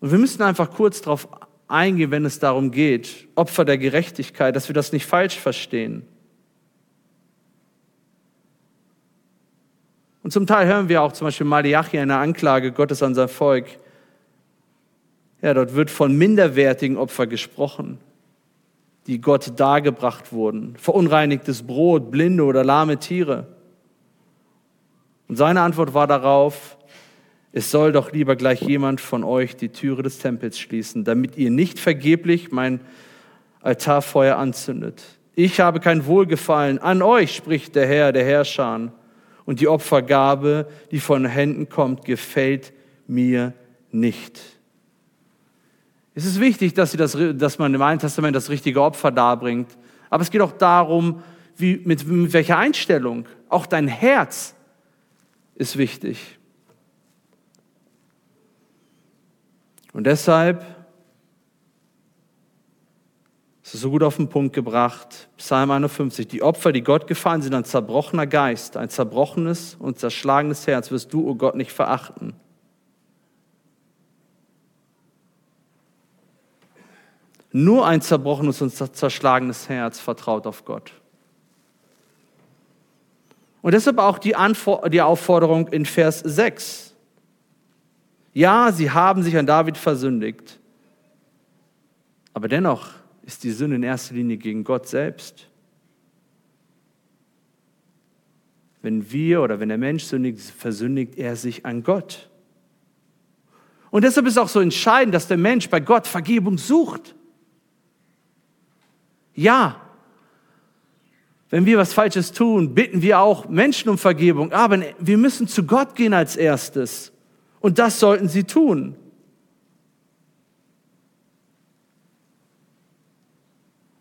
Und wir müssen einfach kurz darauf eingehen, wenn es darum geht, Opfer der Gerechtigkeit, dass wir das nicht falsch verstehen. Und zum Teil hören wir auch zum Beispiel Malachi eine Anklage Gottes an sein Volk. Ja, dort wird von minderwertigen Opfern gesprochen, die Gott dargebracht wurden. Verunreinigtes Brot, blinde oder lahme Tiere. Und seine Antwort war darauf, es soll doch lieber gleich jemand von euch die Türe des Tempels schließen, damit ihr nicht vergeblich mein Altarfeuer anzündet. Ich habe kein Wohlgefallen an euch, spricht der Herr, der Herrscher. Und die Opfergabe, die von Händen kommt, gefällt mir nicht. Es ist wichtig, dass, das, dass man im Alten Testament das richtige Opfer darbringt. Aber es geht auch darum, wie, mit, mit welcher Einstellung. Auch dein Herz ist wichtig. Und deshalb ist so gut auf den Punkt gebracht, Psalm 51, die Opfer, die Gott gefallen sind, ein zerbrochener Geist, ein zerbrochenes und zerschlagenes Herz wirst du, o oh Gott, nicht verachten. Nur ein zerbrochenes und zerschlagenes Herz vertraut auf Gott. Und deshalb auch die, Antwort, die Aufforderung in Vers 6. Ja, sie haben sich an David versündigt. Aber dennoch ist die Sünde in erster Linie gegen Gott selbst. Wenn wir oder wenn der Mensch sündigt, versündigt er sich an Gott. Und deshalb ist auch so entscheidend, dass der Mensch bei Gott Vergebung sucht. Ja, wenn wir was Falsches tun, bitten wir auch Menschen um Vergebung, aber wir müssen zu Gott gehen als erstes. Und das sollten sie tun.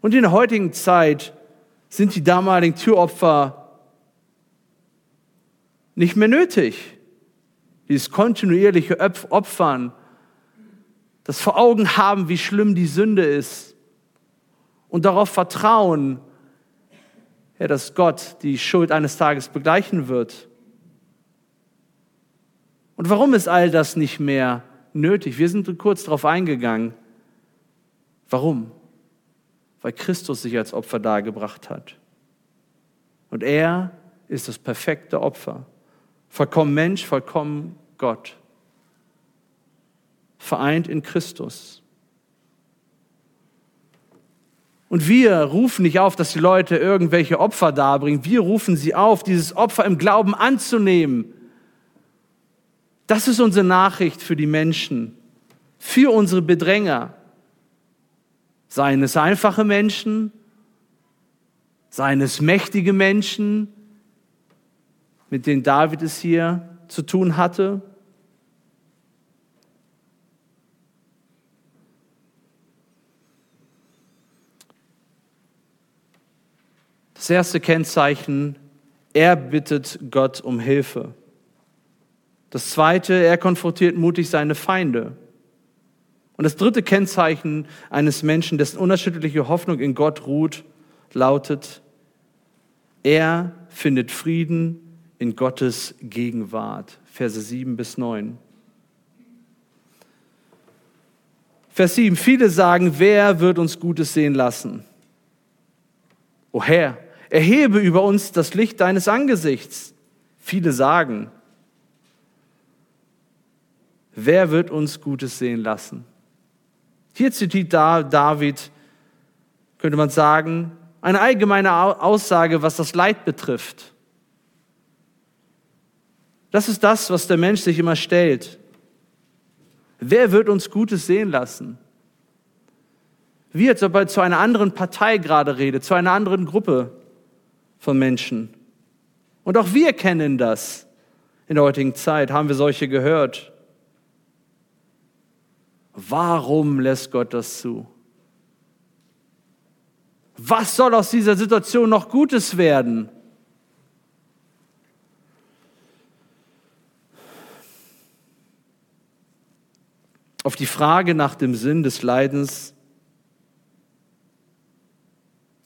Und in der heutigen Zeit sind die damaligen Türopfer nicht mehr nötig. Dieses kontinuierliche Opfern, das vor Augen haben, wie schlimm die Sünde ist und darauf vertrauen, ja, dass Gott die Schuld eines Tages begleichen wird. Und warum ist all das nicht mehr nötig? Wir sind kurz darauf eingegangen. Warum? Weil Christus sich als Opfer dargebracht hat. Und er ist das perfekte Opfer. Vollkommen Mensch, vollkommen Gott. Vereint in Christus. Und wir rufen nicht auf, dass die Leute irgendwelche Opfer darbringen. Wir rufen sie auf, dieses Opfer im Glauben anzunehmen. Das ist unsere Nachricht für die Menschen, für unsere Bedränger. Seien es einfache Menschen, seien es mächtige Menschen, mit denen David es hier zu tun hatte. Das erste Kennzeichen, er bittet Gott um Hilfe. Das zweite, er konfrontiert mutig seine Feinde. Und das dritte Kennzeichen eines Menschen, dessen unerschütterliche Hoffnung in Gott ruht, lautet, er findet Frieden in Gottes Gegenwart. Verse 7 bis 9. Vers 7. Viele sagen, wer wird uns Gutes sehen lassen? O Herr, erhebe über uns das Licht deines Angesichts. Viele sagen, wer wird uns Gutes sehen lassen? Hier zitiert David, könnte man sagen, eine allgemeine Aussage, was das Leid betrifft. Das ist das, was der Mensch sich immer stellt. Wer wird uns Gutes sehen lassen? Wie als ob er zu einer anderen Partei gerade redet, zu einer anderen Gruppe von Menschen. Und auch wir kennen das. In der heutigen Zeit haben wir solche gehört. Warum lässt Gott das zu? Was soll aus dieser Situation noch Gutes werden? Auf die Frage nach dem Sinn des Leidens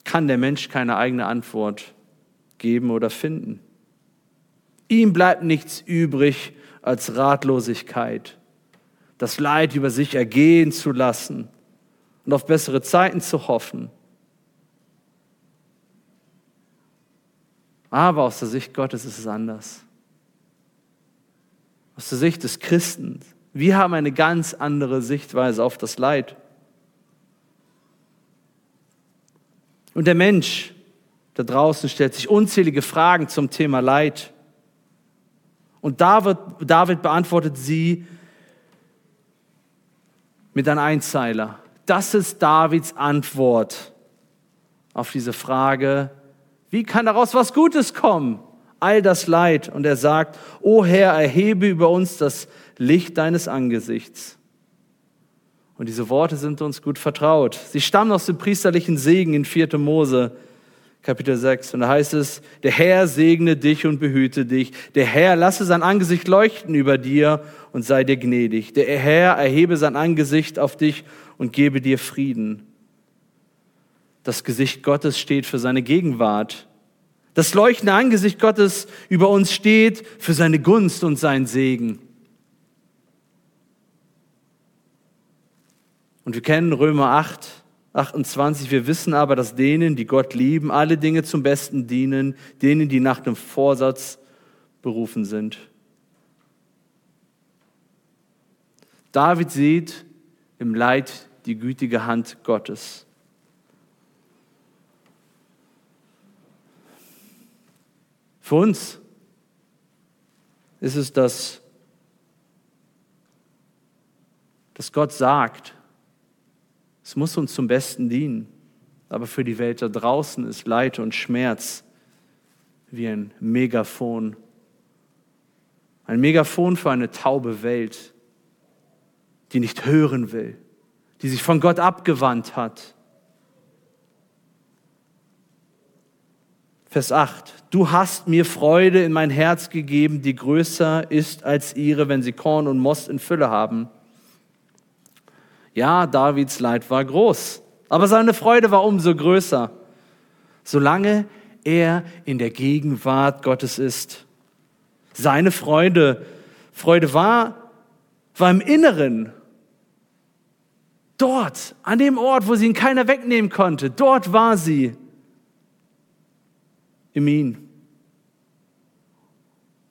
kann der Mensch keine eigene Antwort geben oder finden. Ihm bleibt nichts übrig als Ratlosigkeit, das Leid über sich ergehen zu lassen und auf bessere Zeiten zu hoffen. Aber aus der Sicht Gottes ist es anders. Aus der Sicht des Christen wir haben eine ganz andere Sichtweise auf das Leid. Und der Mensch da draußen stellt sich unzählige Fragen zum Thema Leid. Und David, David beantwortet sie mit einem Einzeiler. Das ist Davids Antwort auf diese Frage, wie kann daraus was Gutes kommen? All das Leid. Und er sagt, O Herr, erhebe über uns das Licht deines Angesichts. Und diese Worte sind uns gut vertraut. Sie stammen aus dem priesterlichen Segen in 4. Mose, Kapitel 6. Und da heißt es, der Herr segne dich und behüte dich. Der Herr lasse sein Angesicht leuchten über dir und sei dir gnädig. Der Herr erhebe sein Angesicht auf dich und gebe dir Frieden. Das Gesicht Gottes steht für seine Gegenwart. Das leuchtende Angesicht Gottes über uns steht für seine Gunst und seinen Segen. Und wir kennen Römer 8, 28, wir wissen aber, dass denen, die Gott lieben, alle Dinge zum Besten dienen, denen, die nach dem Vorsatz berufen sind. David sieht im Leid die gütige Hand Gottes. Für uns ist es das, dass Gott sagt, es muss uns zum Besten dienen. Aber für die Welt da draußen ist Leid und Schmerz wie ein Megafon. Ein Megafon für eine taube Welt, die nicht hören will, die sich von Gott abgewandt hat. Vers 8. Du hast mir Freude in mein Herz gegeben, die größer ist als ihre, wenn sie Korn und Most in Fülle haben. Ja, Davids Leid war groß, aber seine Freude war umso größer, solange er in der Gegenwart Gottes ist. Seine Freude, Freude war, war im Inneren. Dort, an dem Ort, wo sie ihn keiner wegnehmen konnte, dort war sie. In ihn.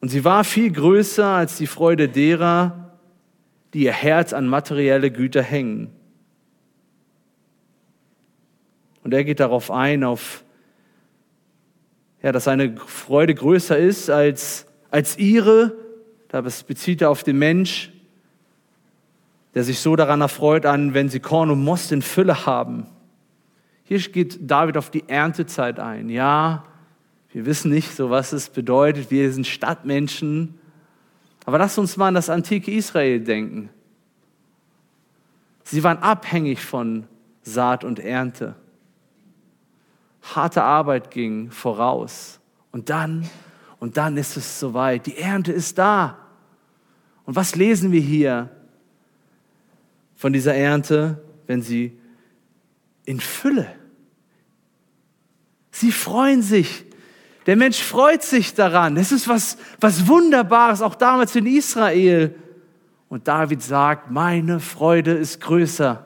Und sie war viel größer als die Freude derer, die ihr Herz an materielle Güter hängen. Und er geht darauf ein, auf, ja, dass seine Freude größer ist als, als ihre. Da bezieht er auf den Mensch, der sich so daran erfreut an, wenn sie Korn und Most in Fülle haben. Hier geht David auf die Erntezeit ein. Ja, wir wissen nicht so, was es bedeutet. Wir sind Stadtmenschen. Aber lass uns mal an das antike Israel denken. Sie waren abhängig von Saat und Ernte. Harte Arbeit ging voraus. Und dann, und dann ist es soweit. Die Ernte ist da. Und was lesen wir hier von dieser Ernte, wenn sie in Fülle? Sie freuen sich der Mensch freut sich daran. Es ist was, was Wunderbares, auch damals in Israel. Und David sagt, meine Freude ist größer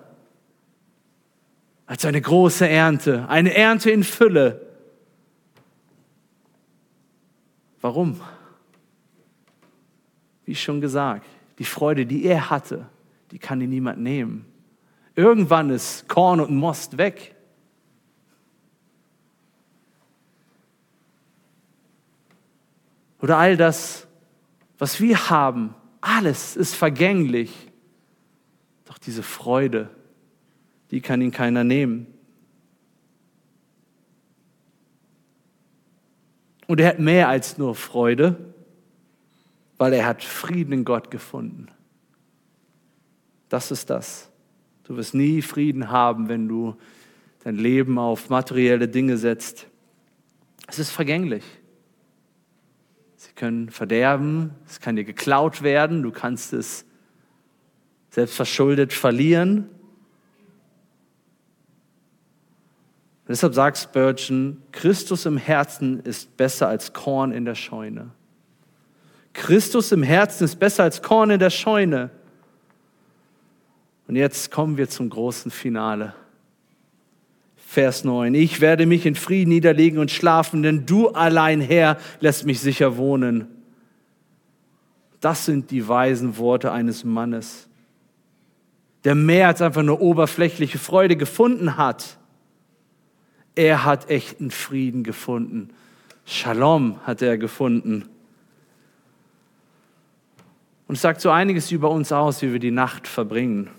als eine große Ernte, eine Ernte in Fülle. Warum? Wie schon gesagt, die Freude, die er hatte, die kann ihn niemand nehmen. Irgendwann ist Korn und Most weg. Oder all das, was wir haben, alles ist vergänglich. Doch diese Freude, die kann ihn keiner nehmen. Und er hat mehr als nur Freude, weil er hat Frieden in Gott gefunden. Das ist das. Du wirst nie Frieden haben, wenn du dein Leben auf materielle Dinge setzt. Es ist vergänglich können verderben, es kann dir geklaut werden, du kannst es selbstverschuldet verlieren. Und deshalb sagt Spurgeon, Christus im Herzen ist besser als Korn in der Scheune. Christus im Herzen ist besser als Korn in der Scheune. Und jetzt kommen wir zum großen Finale. Vers 9. Ich werde mich in Frieden niederlegen und schlafen, denn du allein, Herr, lässt mich sicher wohnen. Das sind die weisen Worte eines Mannes, der mehr als einfach nur oberflächliche Freude gefunden hat. Er hat echten Frieden gefunden. Shalom hat er gefunden. Und es sagt so einiges über uns aus, wie wir die Nacht verbringen.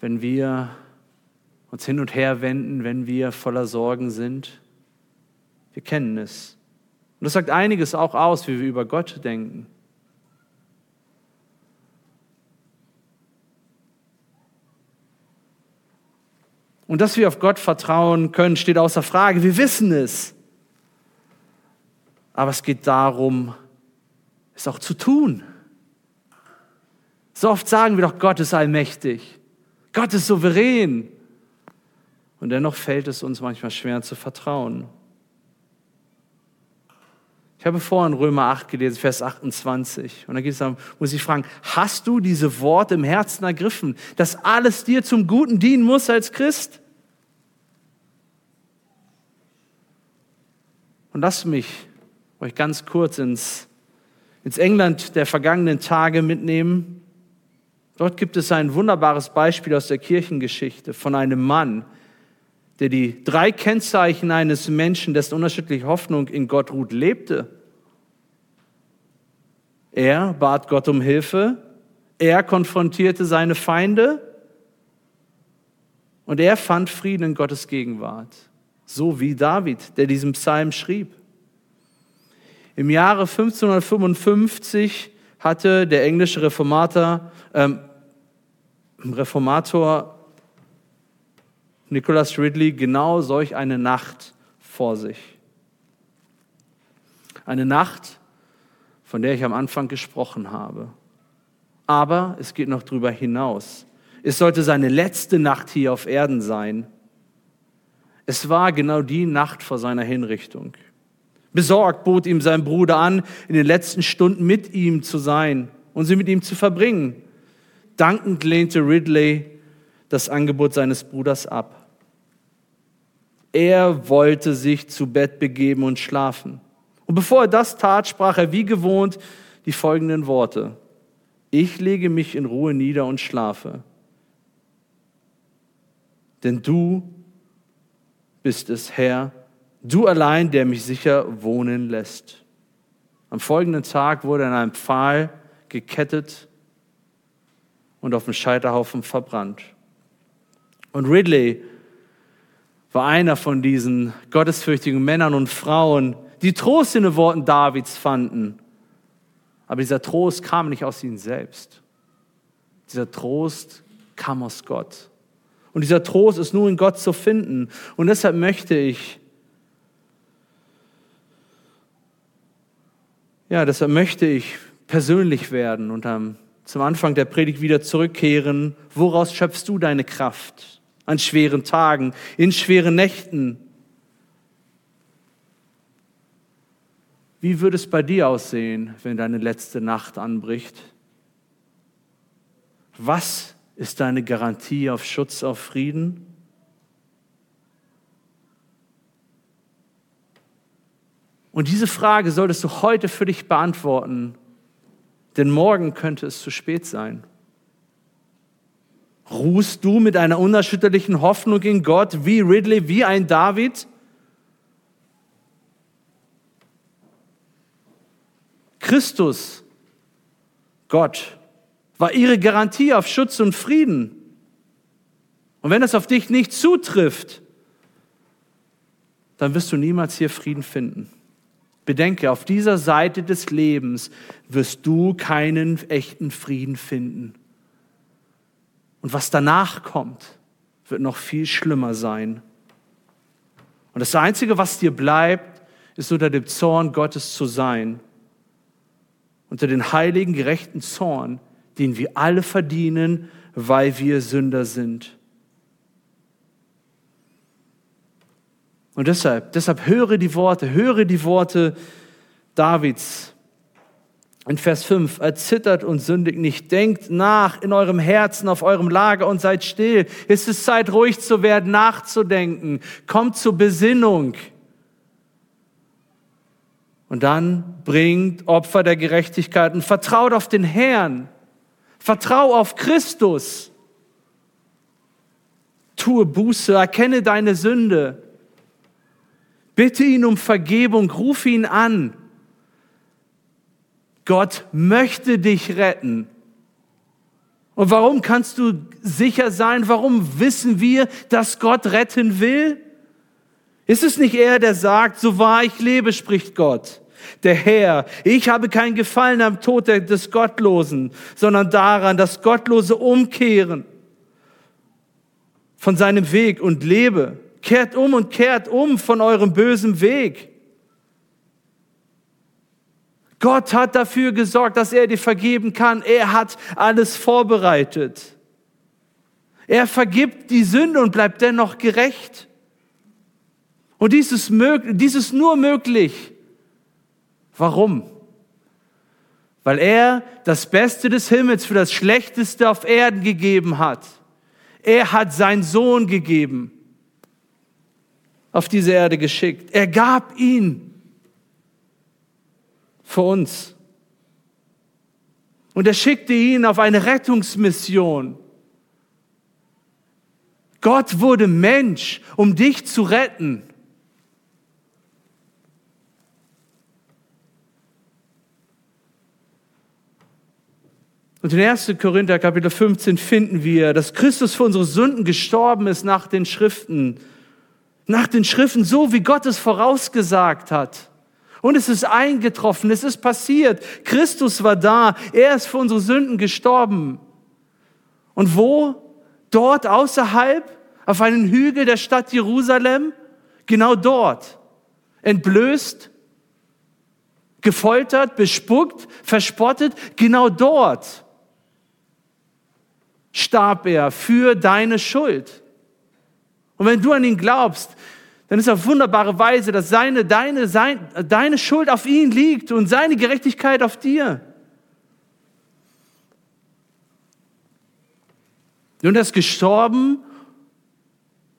Wenn wir uns hin und her wenden, wenn wir voller Sorgen sind. Wir kennen es. Und das sagt einiges auch aus, wie wir über Gott denken. Und dass wir auf Gott vertrauen können, steht außer Frage. Wir wissen es. Aber es geht darum, es auch zu tun. So oft sagen wir doch, Gott ist allmächtig. Gott ist souverän. Und dennoch fällt es uns manchmal schwer zu vertrauen. Ich habe vorhin Römer 8 gelesen, Vers 28. Und da geht es darum, muss ich fragen, hast du diese Worte im Herzen ergriffen, dass alles dir zum Guten dienen muss als Christ? Und lass mich euch ganz kurz ins, ins England der vergangenen Tage mitnehmen. Dort gibt es ein wunderbares Beispiel aus der Kirchengeschichte von einem Mann, der die drei Kennzeichen eines Menschen, dessen unterschiedliche Hoffnung in Gott ruht, lebte. Er bat Gott um Hilfe, er konfrontierte seine Feinde und er fand Frieden in Gottes Gegenwart, so wie David, der diesen Psalm schrieb. Im Jahre 1555 hatte der englische Reformator, ähm, Reformator Nicholas Ridley genau solch eine Nacht vor sich. Eine Nacht, von der ich am Anfang gesprochen habe. Aber es geht noch darüber hinaus. Es sollte seine letzte Nacht hier auf Erden sein. Es war genau die Nacht vor seiner Hinrichtung. Besorgt bot ihm sein Bruder an, in den letzten Stunden mit ihm zu sein und sie mit ihm zu verbringen. Dankend lehnte Ridley das Angebot seines Bruders ab. Er wollte sich zu Bett begeben und schlafen. Und bevor er das tat, sprach er wie gewohnt die folgenden Worte. Ich lege mich in Ruhe nieder und schlafe. Denn du bist es, Herr, du allein, der mich sicher wohnen lässt. Am folgenden Tag wurde er an einem Pfahl gekettet und auf dem Scheiterhaufen verbrannt. Und Ridley war einer von diesen gottesfürchtigen Männern und Frauen, die Trost in den Worten Davids fanden. Aber dieser Trost kam nicht aus ihnen selbst. Dieser Trost kam aus Gott. Und dieser Trost ist nur in Gott zu finden. Und deshalb möchte ich, ja, deshalb möchte ich persönlich werden und am, zum Anfang der Predigt wieder zurückkehren. Woraus schöpfst du deine Kraft? an schweren Tagen, in schweren Nächten. Wie würde es bei dir aussehen, wenn deine letzte Nacht anbricht? Was ist deine Garantie auf Schutz, auf Frieden? Und diese Frage solltest du heute für dich beantworten, denn morgen könnte es zu spät sein. Ruhst du mit einer unerschütterlichen Hoffnung in Gott wie Ridley, wie ein David? Christus, Gott, war ihre Garantie auf Schutz und Frieden. Und wenn es auf dich nicht zutrifft, dann wirst du niemals hier Frieden finden. Bedenke, auf dieser Seite des Lebens wirst du keinen echten Frieden finden. Und was danach kommt, wird noch viel schlimmer sein. Und das Einzige, was dir bleibt, ist unter dem Zorn Gottes zu sein. Unter den heiligen, gerechten Zorn, den wir alle verdienen, weil wir Sünder sind. Und deshalb, deshalb höre die Worte, höre die Worte Davids in Vers 5, erzittert und sündigt nicht. Denkt nach in eurem Herzen, auf eurem Lager und seid still. Es ist Zeit, ruhig zu werden, nachzudenken. Kommt zur Besinnung. Und dann bringt Opfer der Gerechtigkeit und vertraut auf den Herrn. Vertrau auf Christus. Tue Buße, erkenne deine Sünde. Bitte ihn um Vergebung, rufe ihn an. Gott möchte dich retten. Und warum kannst du sicher sein? Warum wissen wir, dass Gott retten will? Ist es nicht er, der sagt, so wahr ich lebe, spricht Gott, der Herr, ich habe kein Gefallen am Tod des Gottlosen, sondern daran, dass Gottlose umkehren von seinem Weg und lebe. Kehrt um und kehrt um von eurem bösen Weg. Gott hat dafür gesorgt, dass er dir vergeben kann. Er hat alles vorbereitet. Er vergibt die Sünde und bleibt dennoch gerecht. Und dies ist, möglich, dies ist nur möglich, Warum? Weil er das Beste des Himmels für das Schlechteste auf Erden gegeben hat. Er hat seinen Sohn gegeben, auf diese Erde geschickt. Er gab ihn für uns. Und er schickte ihn auf eine Rettungsmission. Gott wurde Mensch, um dich zu retten. Und in 1. Korinther Kapitel 15 finden wir, dass Christus für unsere Sünden gestorben ist nach den Schriften. Nach den Schriften, so wie Gott es vorausgesagt hat. Und es ist eingetroffen, es ist passiert. Christus war da, er ist für unsere Sünden gestorben. Und wo? Dort außerhalb, auf einem Hügel der Stadt Jerusalem, genau dort, entblößt, gefoltert, bespuckt, verspottet, genau dort starb er für deine Schuld. Und wenn du an ihn glaubst, dann ist auf wunderbare Weise, dass seine, deine, sein, deine Schuld auf ihn liegt und seine Gerechtigkeit auf dir. Und er ist gestorben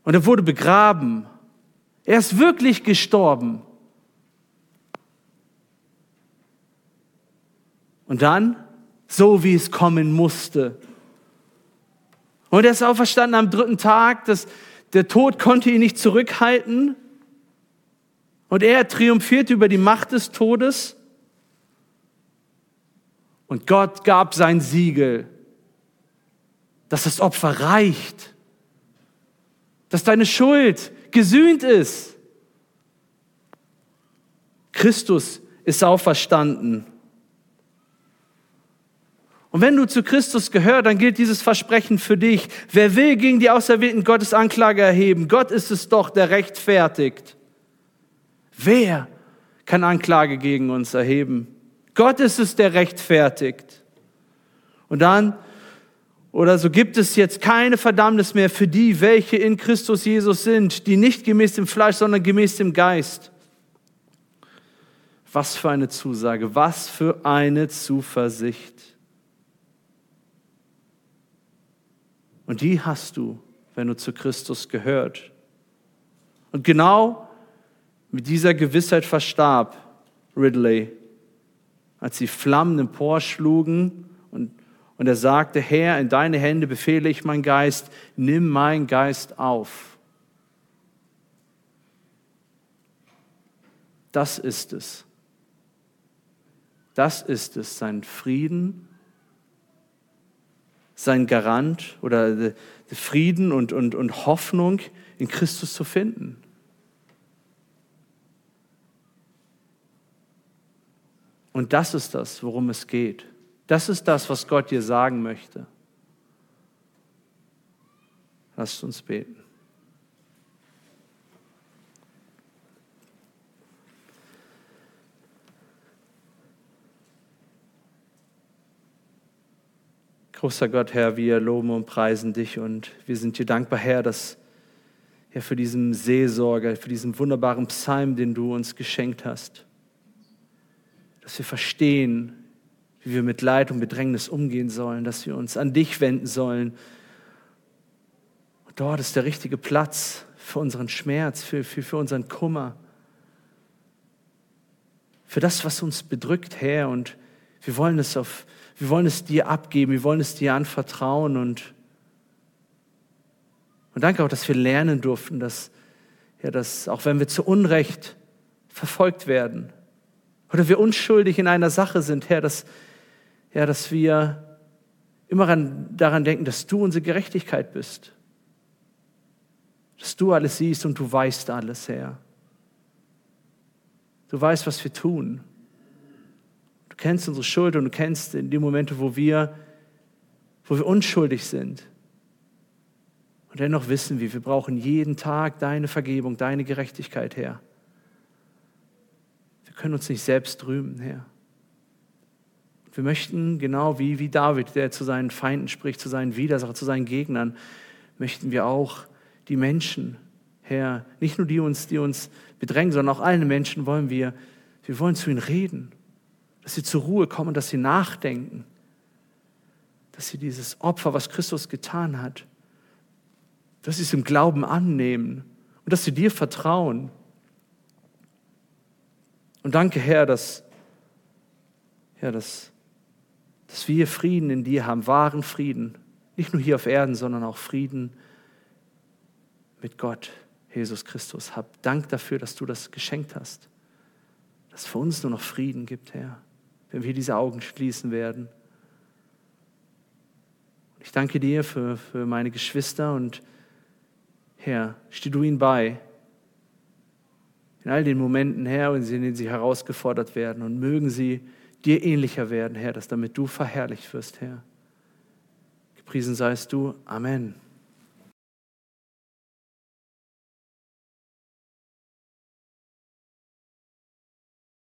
und er wurde begraben. Er ist wirklich gestorben. Und dann, so wie es kommen musste, und er ist auferstanden am dritten Tag. Das, der Tod konnte ihn nicht zurückhalten. Und er triumphiert über die Macht des Todes. Und Gott gab sein Siegel, dass das Opfer reicht, dass deine Schuld gesühnt ist. Christus ist auferstanden. Und wenn du zu Christus gehörst, dann gilt dieses Versprechen für dich. Wer will gegen die Auserwählten Gottes Anklage erheben? Gott ist es doch, der rechtfertigt. Wer kann Anklage gegen uns erheben? Gott ist es, der rechtfertigt. Und dann, oder so gibt es jetzt keine Verdammnis mehr für die, welche in Christus Jesus sind, die nicht gemäß dem Fleisch, sondern gemäß dem Geist. Was für eine Zusage, was für eine Zuversicht. Und die hast du, wenn du zu Christus gehört. Und genau mit dieser Gewissheit verstarb Ridley, als die Flammen emporschlugen und, und er sagte, Herr, in deine Hände befehle ich meinen Geist, nimm meinen Geist auf. Das ist es. Das ist es, sein Frieden sein Garant oder Frieden und, und, und Hoffnung in Christus zu finden. Und das ist das, worum es geht. Das ist das, was Gott dir sagen möchte. Lasst uns beten. Großer Gott, Herr, wir loben und preisen dich und wir sind dir dankbar, Herr, dass Herr, für diesen Seelsorger, für diesen wunderbaren Psalm, den du uns geschenkt hast. Dass wir verstehen, wie wir mit Leid und Bedrängnis umgehen sollen, dass wir uns an dich wenden sollen. Und dort ist der richtige Platz für unseren Schmerz, für, für, für unseren Kummer, für das, was uns bedrückt, Herr. Und wir wollen es auf wir wollen es dir abgeben, wir wollen es dir anvertrauen und, und danke auch, dass wir lernen durften, dass, ja, dass auch wenn wir zu Unrecht verfolgt werden oder wir unschuldig in einer Sache sind, Herr, dass, ja, dass wir immer an, daran denken, dass du unsere Gerechtigkeit bist. Dass du alles siehst und du weißt alles, Herr. Du weißt, was wir tun kennst unsere Schuld und du kennst in die Momente, wo wir, wo wir unschuldig sind. Und dennoch wissen wir, wir brauchen jeden Tag deine Vergebung, deine Gerechtigkeit, Herr. Wir können uns nicht selbst rühmen, Herr. Wir möchten, genau wie, wie David, der zu seinen Feinden spricht, zu seinen Widersachern, zu seinen Gegnern, möchten wir auch die Menschen, Herr, nicht nur die uns, die uns bedrängen, sondern auch allen Menschen wollen wir wir wollen zu ihnen reden, dass sie zur Ruhe kommen, dass sie nachdenken, dass sie dieses Opfer, was Christus getan hat, dass sie es im Glauben annehmen und dass sie dir vertrauen. Und danke, Herr, dass, ja, dass, dass wir Frieden in dir haben, wahren Frieden. Nicht nur hier auf Erden, sondern auch Frieden mit Gott, Jesus Christus. Hab Dank dafür, dass du das geschenkt hast. Dass es für uns nur noch Frieden gibt, Herr, wenn wir diese Augen schließen werden. Ich danke dir für, für meine Geschwister und Herr, steh du ihnen bei. In all den Momenten, Herr, in denen sie herausgefordert werden und mögen sie dir ähnlicher werden, Herr, dass damit du verherrlicht wirst, Herr. Gepriesen seist du. Amen.